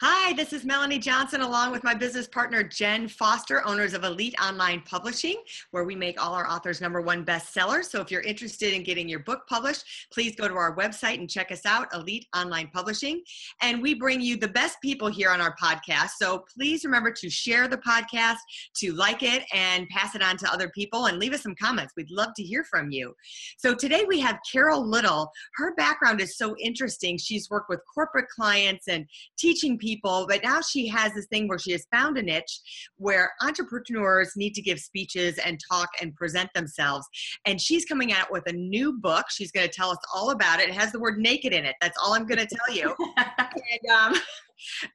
Hi, this is Melanie Johnson along with my business partner Jenn Foster, owners of Elite Online Publishing, where we make all our authors number one bestsellers. So if you're interested in getting your book published, please go to our website and check us out, Elite Online Publishing. And we bring you the best people here on our podcast. So please remember to share the podcast, to like it, and pass it on to other people and leave us some comments. We'd love to hear from you. So today we have Carol Little. Her background is so interesting. She's worked with corporate clients and teaching people, but now she has this thing where she has found a niche where entrepreneurs need to give speeches and talk and present themselves. And she's coming out with a new book. She's going to tell us all about it. It has the word naked in it. That's all I'm going to tell you. and, um,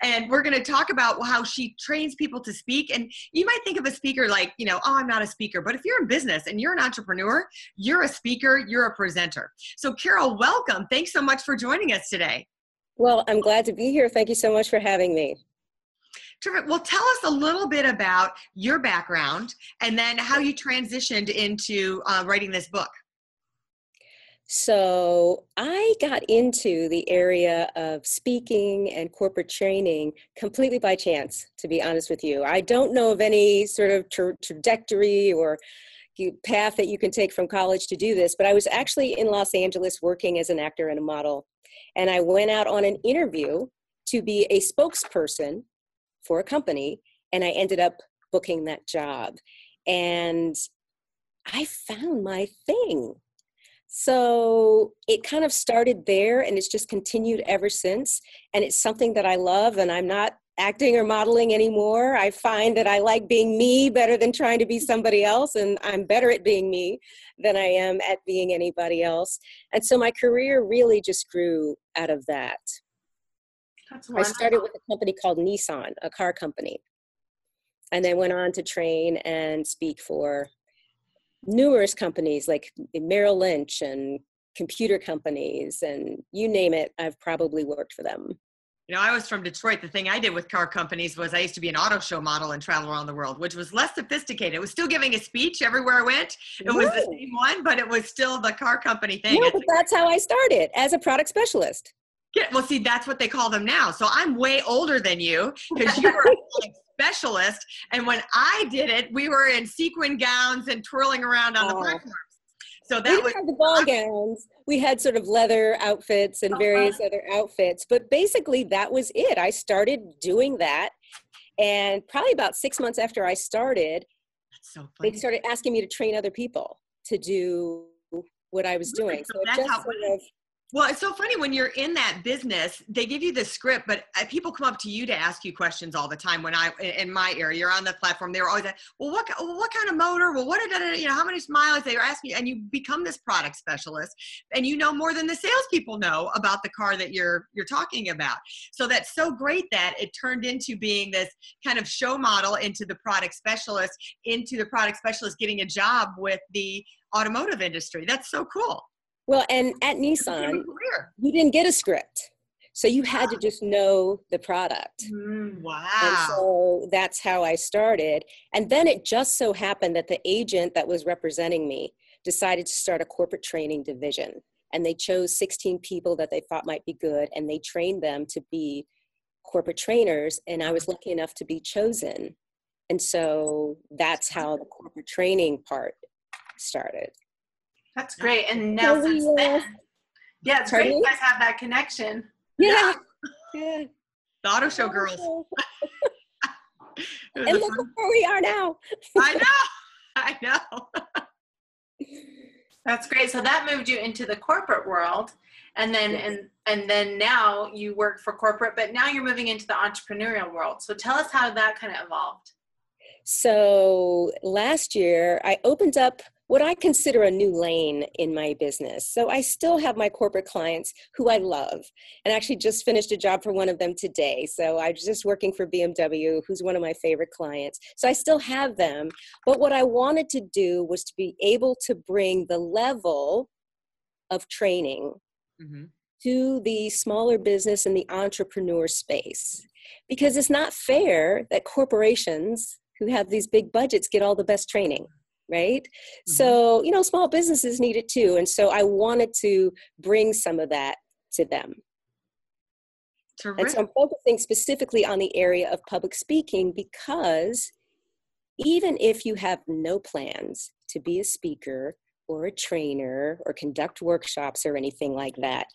and we're going to talk about how she trains people to speak and you might think of a speaker like you know oh i'm not a speaker but if you're in business and you're an entrepreneur you're a speaker you're a presenter so carol welcome thanks so much for joining us today well, I'm glad to be here. Thank you so much for having me. Terrific. Well, tell us a little bit about your background and then how you transitioned into uh, writing this book. So, I got into the area of speaking and corporate training completely by chance, to be honest with you. I don't know of any sort of tra- trajectory or path that you can take from college to do this, but I was actually in Los Angeles working as an actor and a model and I went out on an interview to be a spokesperson for a company, and I ended up booking that job. And I found my thing. So it kind of started there and it's just continued ever since. And it's something that I love, and I'm not acting or modeling anymore. I find that I like being me better than trying to be somebody else, and I'm better at being me than I am at being anybody else. And so my career really just grew out of that. I started with a company called Nissan, a car company, and then went on to train and speak for numerous companies like Merrill Lynch and computer companies and you name it, I've probably worked for them you know, I was from Detroit. The thing I did with car companies was I used to be an auto show model and travel around the world, which was less sophisticated. It was still giving a speech everywhere I went. It was the same one, but it was still the car company thing. But that's how I started as a product specialist. Yeah, well, see, that's what they call them now. So I'm way older than you because you were a specialist. And when I did it, we were in sequin gowns and twirling around on oh. the platforms. So that we was had the ball gowns. We had sort of leather outfits and uh-huh. various uh-huh. other outfits, but basically that was it. I started doing that, and probably about six months after I started, so they started asking me to train other people to do what I was doing. So, so it just sort of well, it's so funny when you're in that business, they give you the script, but uh, people come up to you to ask you questions all the time. When I, in my area, you're on the platform, they're always like, well, what, what kind of motor? Well, what, you know, how many miles? they are asking you, and you become this product specialist and you know more than the salespeople know about the car that you're, you're talking about. So that's so great that it turned into being this kind of show model into the product specialist, into the product specialist getting a job with the automotive industry. That's so cool. Well, and at Nissan, you didn't get a script. So you had to just know the product. Mm, wow. And so that's how I started. And then it just so happened that the agent that was representing me decided to start a corporate training division. And they chose 16 people that they thought might be good and they trained them to be corporate trainers. And I was lucky enough to be chosen. And so that's how the corporate training part started. That's great. And now since then, yeah, it's great you guys have that connection. Yeah. yeah. The auto show girls. and look where we are now. I know. I know. That's great. So that moved you into the corporate world. And then and and then now you work for corporate, but now you're moving into the entrepreneurial world. So tell us how that kind of evolved. So last year I opened up what I consider a new lane in my business. So I still have my corporate clients who I love, and actually just finished a job for one of them today. So I was just working for BMW, who's one of my favorite clients. So I still have them, but what I wanted to do was to be able to bring the level of training mm-hmm. to the smaller business and the entrepreneur space. Because it's not fair that corporations who have these big budgets get all the best training right? Mm-hmm. So, you know, small businesses need it too. And so I wanted to bring some of that to them. Terrific. And so I'm focusing specifically on the area of public speaking because even if you have no plans to be a speaker or a trainer or conduct workshops or anything like that,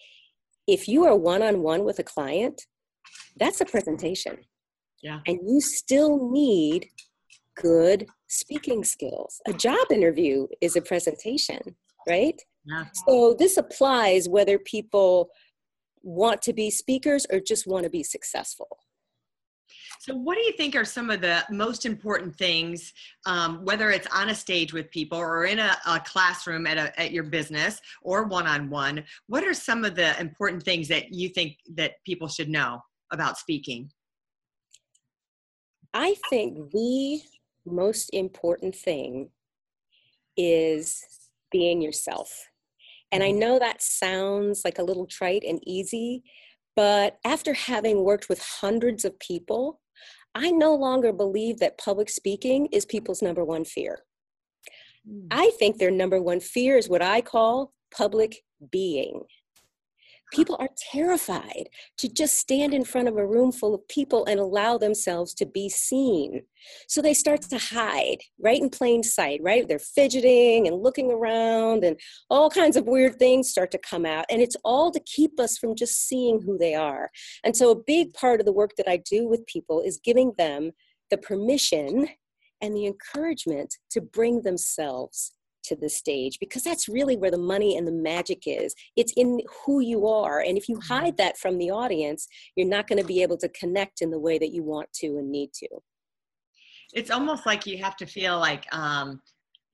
if you are one on one with a client, that's a presentation. Yeah. And you still need good speaking skills. A job interview is a presentation, right? Yeah. So this applies whether people want to be speakers or just want to be successful. So, what do you think are some of the most important things, um, whether it's on a stage with people or in a, a classroom at, a, at your business or one on one? What are some of the important things that you think that people should know about speaking? I think the most important thing is being yourself. And I mm-hmm. know that sounds like a little trite and easy, but after having worked with hundreds of people, I no longer believe that public speaking is people's number one fear. Mm. I think their number one fear is what I call public being. People are terrified to just stand in front of a room full of people and allow themselves to be seen. So they start to hide right in plain sight, right? They're fidgeting and looking around, and all kinds of weird things start to come out. And it's all to keep us from just seeing who they are. And so, a big part of the work that I do with people is giving them the permission and the encouragement to bring themselves to the stage because that's really where the money and the magic is. It's in who you are. And if you mm-hmm. hide that from the audience, you're not going to be able to connect in the way that you want to and need to. It's almost like you have to feel like um,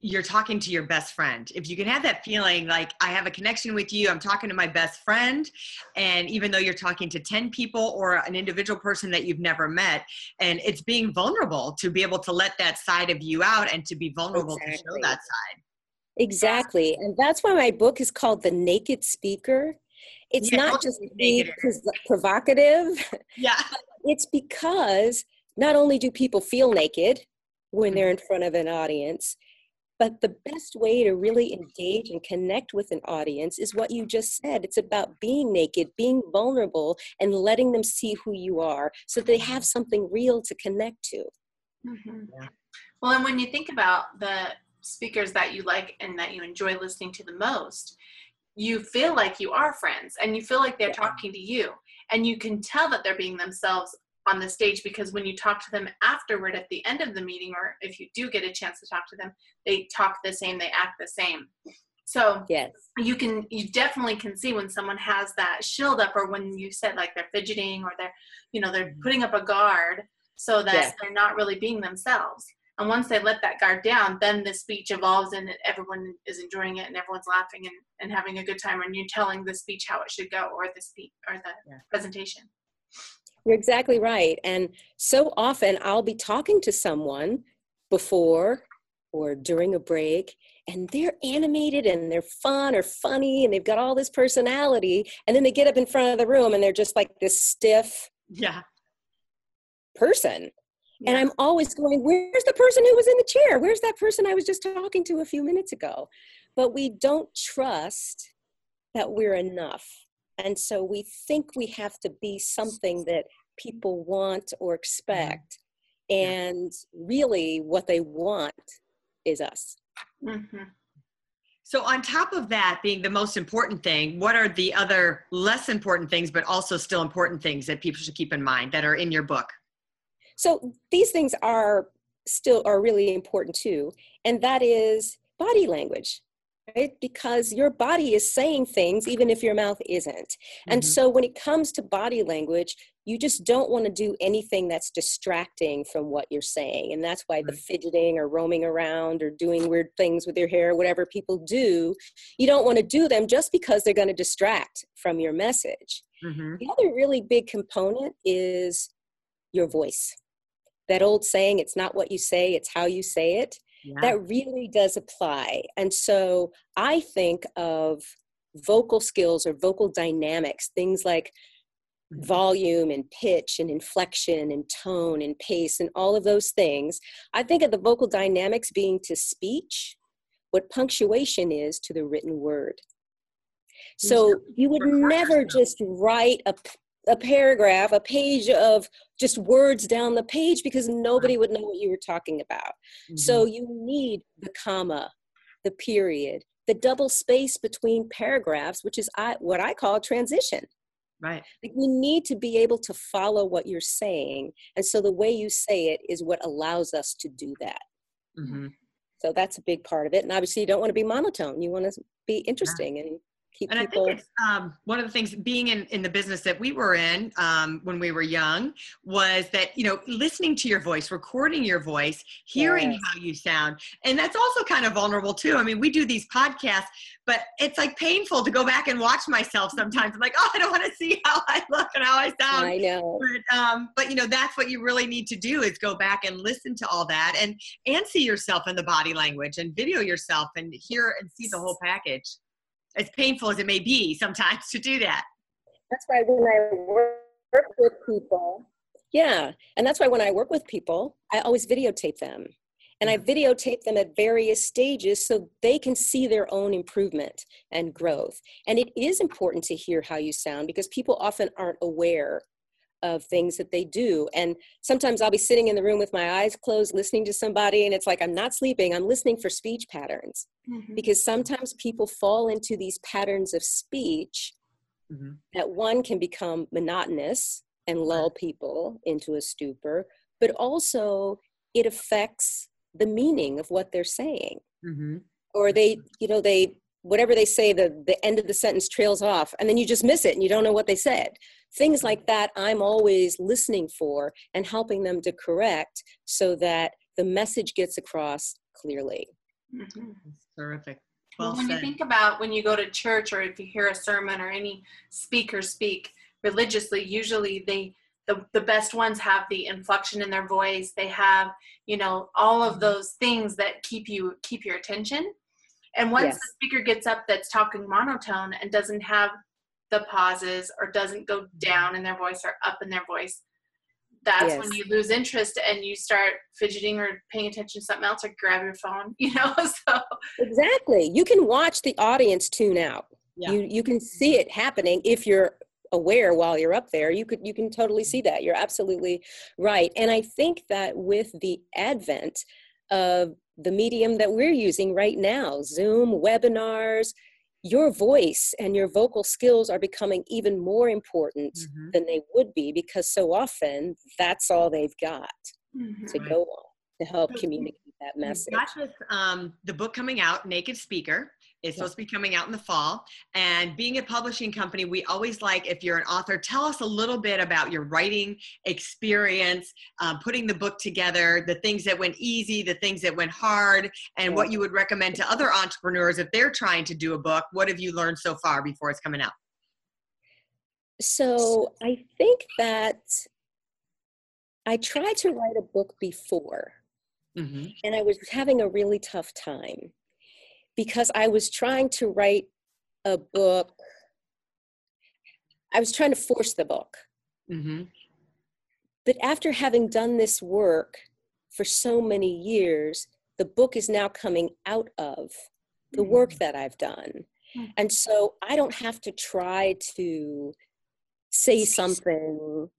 you're talking to your best friend. If you can have that feeling like I have a connection with you, I'm talking to my best friend, and even though you're talking to 10 people or an individual person that you've never met, and it's being vulnerable to be able to let that side of you out and to be vulnerable exactly. to show that side. Exactly. And that's why my book is called The Naked Speaker. It's yeah, not just being provocative. Yeah. It's because not only do people feel naked when they're mm-hmm. in front of an audience, but the best way to really engage and connect with an audience is what you just said. It's about being naked, being vulnerable, and letting them see who you are so they have something real to connect to. Mm-hmm. Yeah. Well, and when you think about the speakers that you like and that you enjoy listening to the most, you feel like you are friends and you feel like they're talking to you. And you can tell that they're being themselves on the stage because when you talk to them afterward at the end of the meeting, or if you do get a chance to talk to them, they talk the same, they act the same. So yes, you can you definitely can see when someone has that shield up, or when you said like they're fidgeting, or they're you know they're mm-hmm. putting up a guard so that yes. they're not really being themselves. And once they let that guard down, then the speech evolves and everyone is enjoying it and everyone's laughing and, and having a good time and you're telling the speech how it should go or the speech or the yeah. presentation. You're exactly right. And so often I'll be talking to someone before or during a break and they're animated and they're fun or funny and they've got all this personality and then they get up in front of the room and they're just like this stiff yeah person and I'm always going, where's the person who was in the chair? Where's that person I was just talking to a few minutes ago? But we don't trust that we're enough. And so we think we have to be something that people want or mm-hmm. expect. And really, what they want is us. Mm-hmm. So, on top of that being the most important thing, what are the other less important things, but also still important things that people should keep in mind that are in your book? So these things are still are really important too, and that is body language. right? Because your body is saying things even if your mouth isn't. Mm-hmm. And so when it comes to body language, you just don't want to do anything that's distracting from what you're saying. And that's why right. the fidgeting or roaming around or doing weird things with your hair, whatever people do, you don't want to do them just because they're going to distract from your message. Mm-hmm. The other really big component is your voice. That old saying, it's not what you say, it's how you say it yeah. that really does apply. And so I think of vocal skills or vocal dynamics, things like mm-hmm. volume and pitch and inflection and tone and pace and all of those things. I think of the vocal dynamics being to speech what punctuation is to the written word. So you would never just write a a paragraph, a page of just words down the page because nobody would know what you were talking about. Mm-hmm. So you need the comma, the period, the double space between paragraphs, which is I, what I call transition. Right. Like we need to be able to follow what you're saying. And so the way you say it is what allows us to do that. Mm-hmm. So that's a big part of it. And obviously, you don't want to be monotone. You want to be interesting yeah. and keep and people. I think it's um, one of the things being in, in the business that we were in um, when we were young was that, you know, listening to your voice, recording your voice, hearing yes. how you sound. And that's also kind of vulnerable too. I mean, we do these podcasts, but it's like painful to go back and watch myself sometimes. I'm like, oh, I don't want to see how I look and how I sound. I know. But, um, but you know, that's what you really need to do is go back and listen to all that and, and see yourself in the body language and video yourself and hear and see the whole package as painful as it may be sometimes to do that. That's why when I work with people, yeah, and that's why when I work with people, I always videotape them. And I videotape them at various stages so they can see their own improvement and growth. And it is important to hear how you sound because people often aren't aware of things that they do. And sometimes I'll be sitting in the room with my eyes closed, listening to somebody, and it's like I'm not sleeping, I'm listening for speech patterns. Mm-hmm. Because sometimes people fall into these patterns of speech mm-hmm. that one can become monotonous and lull people into a stupor, but also it affects the meaning of what they're saying. Mm-hmm. Or they, you know, they whatever they say the the end of the sentence trails off and then you just miss it and you don't know what they said things like that i'm always listening for and helping them to correct so that the message gets across clearly mm-hmm. terrific well, well when said. you think about when you go to church or if you hear a sermon or any speaker speak religiously usually they the, the best ones have the inflection in their voice they have you know all of those things that keep you keep your attention and once yes. the speaker gets up that's talking monotone and doesn't have the pauses or doesn't go down in their voice or up in their voice, that's yes. when you lose interest and you start fidgeting or paying attention to something else or grab your phone, you know? so Exactly. You can watch the audience tune out. Yeah. You you can see it happening if you're aware while you're up there you could you can totally see that you're absolutely right and i think that with the advent of the medium that we're using right now Zoom, webinars. Your voice and your vocal skills are becoming even more important mm-hmm. than they would be because so often that's all they've got mm-hmm. to go on to help communicate that message. Not just um, the book coming out, Naked Speaker, it's supposed to be coming out in the fall. And being a publishing company, we always like, if you're an author, tell us a little bit about your writing experience, um, putting the book together, the things that went easy, the things that went hard, and what you would recommend to other entrepreneurs if they're trying to do a book. What have you learned so far before it's coming out? So I think that I tried to write a book before. Mm-hmm. And I was having a really tough time because I was trying to write a book. I was trying to force the book. Mm-hmm. But after having done this work for so many years, the book is now coming out of the work mm. that I've done. Mm. And so I don't have to try to say something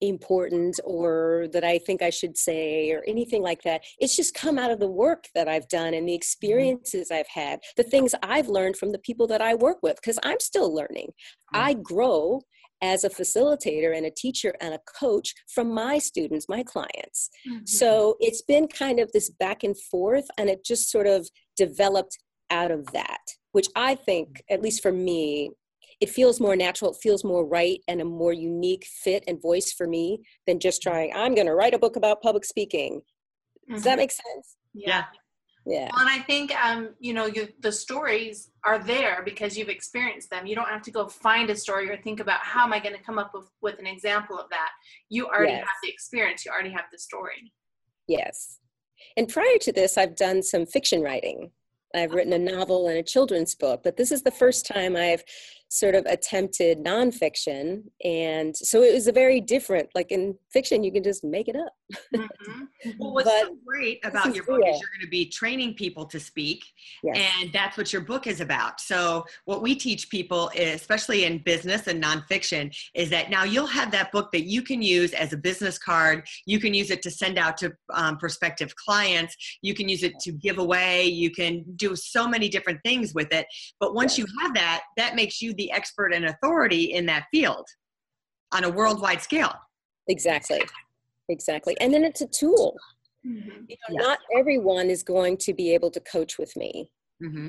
important or that I think I should say or anything like that. It's just come out of the work that I've done and the mm-hmm. experiences I've had, the things I've learned from the people that I work with, because I'm still learning. I grow as a facilitator and a teacher and a coach from my students, my clients. Mm-hmm. So it's been kind of this back and forth, and it just sort of developed out of that, which I think, at least for me, it feels more natural, it feels more right and a more unique fit and voice for me than just trying, I'm going to write a book about public speaking. Does that mm-hmm. make sense? Yeah. Yeah. Well, and I think, um, you know, you, the stories are there because you've experienced them. You don't have to go find a story or think about how am I going to come up with, with an example of that. You already yes. have the experience. You already have the story. Yes. And prior to this, I've done some fiction writing. I've written a novel and a children's book, but this is the first time I've sort of attempted nonfiction. And so it was a very different, like in fiction, you can just make it up. Mm-hmm. Well, what's so great about your book is you're going to be training people to speak, yes. and that's what your book is about. So, what we teach people, especially in business and nonfiction, is that now you'll have that book that you can use as a business card. You can use it to send out to um, prospective clients. You can use it to give away. You can do so many different things with it. But once yes. you have that, that makes you the expert and authority in that field on a worldwide scale. Exactly. Exactly. And then it's a tool. Mm-hmm. You know, Not everyone is going to be able to coach with me. Mm-hmm.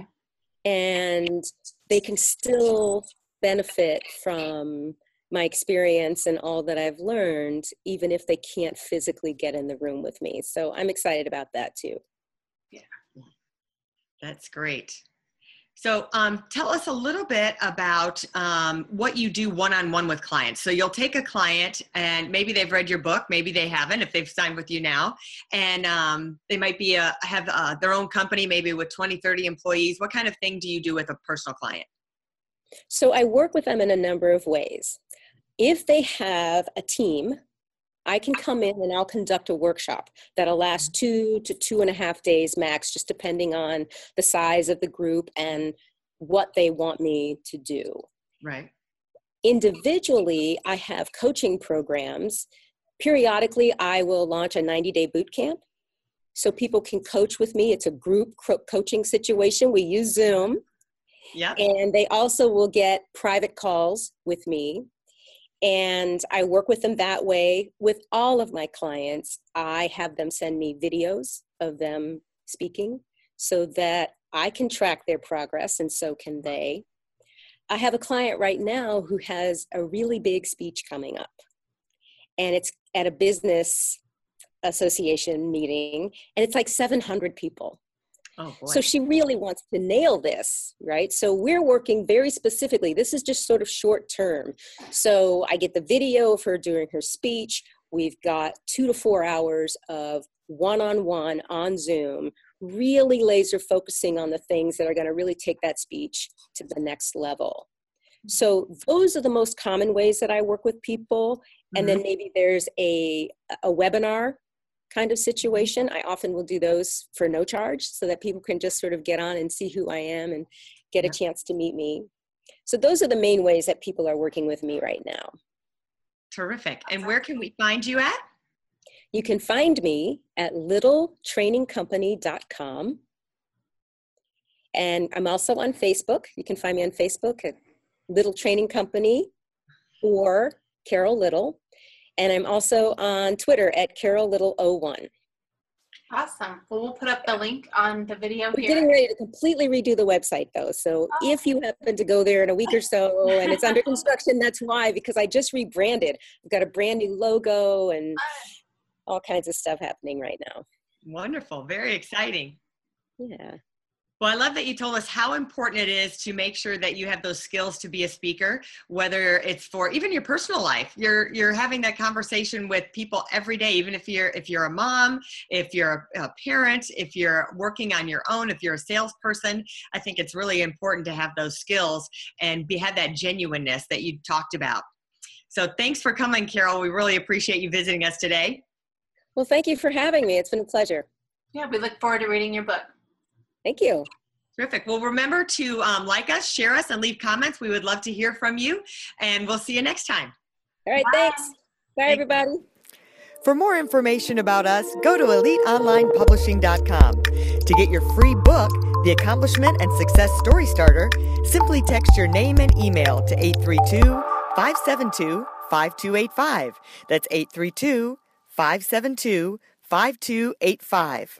And they can still benefit from my experience and all that I've learned, even if they can't physically get in the room with me. So I'm excited about that too. Yeah. That's great. So, um, tell us a little bit about um, what you do one on one with clients. So, you'll take a client and maybe they've read your book, maybe they haven't if they've signed with you now, and um, they might be a, have uh, their own company, maybe with 20, 30 employees. What kind of thing do you do with a personal client? So, I work with them in a number of ways. If they have a team, I can come in and I'll conduct a workshop that'll last mm-hmm. two to two and a half days max, just depending on the size of the group and what they want me to do. Right. Individually, I have coaching programs. Periodically, I will launch a 90 day boot camp so people can coach with me. It's a group coaching situation. We use Zoom. Yeah. And they also will get private calls with me and I work with them that way. With all of my clients, I have them send me videos of them speaking so that I can track their progress and so can they. I have a client right now who has a really big speech coming up, and it's at a business association meeting, and it's like 700 people. Oh, so she really wants to nail this, right? So we're working very specifically. This is just sort of short term. So I get the video of her during her speech. We've got two to four hours of one on one on Zoom, really laser focusing on the things that are going to really take that speech to the next level. So those are the most common ways that I work with people. And mm-hmm. then maybe there's a, a webinar kind of situation. I often will do those for no charge so that people can just sort of get on and see who I am and get a chance to meet me. So those are the main ways that people are working with me right now. Terrific. And where can we find you at? You can find me at littletrainingcompany.com. And I'm also on Facebook. You can find me on Facebook at Little Training Company or Carol Little. And I'm also on Twitter at Carol Little 01. Awesome. Well, we'll put up the link on the video We're here. getting ready to completely redo the website though. So oh. if you happen to go there in a week or so and it's under construction, that's why, because I just rebranded. I've got a brand new logo and all kinds of stuff happening right now. Wonderful. Very exciting. Yeah. Well, I love that you told us how important it is to make sure that you have those skills to be a speaker, whether it's for even your personal life. You're you're having that conversation with people every day, even if you're if you're a mom, if you're a, a parent, if you're working on your own, if you're a salesperson. I think it's really important to have those skills and be have that genuineness that you talked about. So thanks for coming, Carol. We really appreciate you visiting us today. Well, thank you for having me. It's been a pleasure. Yeah, we look forward to reading your book. Thank you. Terrific. Well, remember to um, like us, share us, and leave comments. We would love to hear from you, and we'll see you next time. All right. Bye. Thanks. Bye, Thank everybody. For more information about us, go to eliteonlinepublishing.com. To get your free book, The Accomplishment and Success Story Starter, simply text your name and email to 832 572 5285. That's 832 572 5285.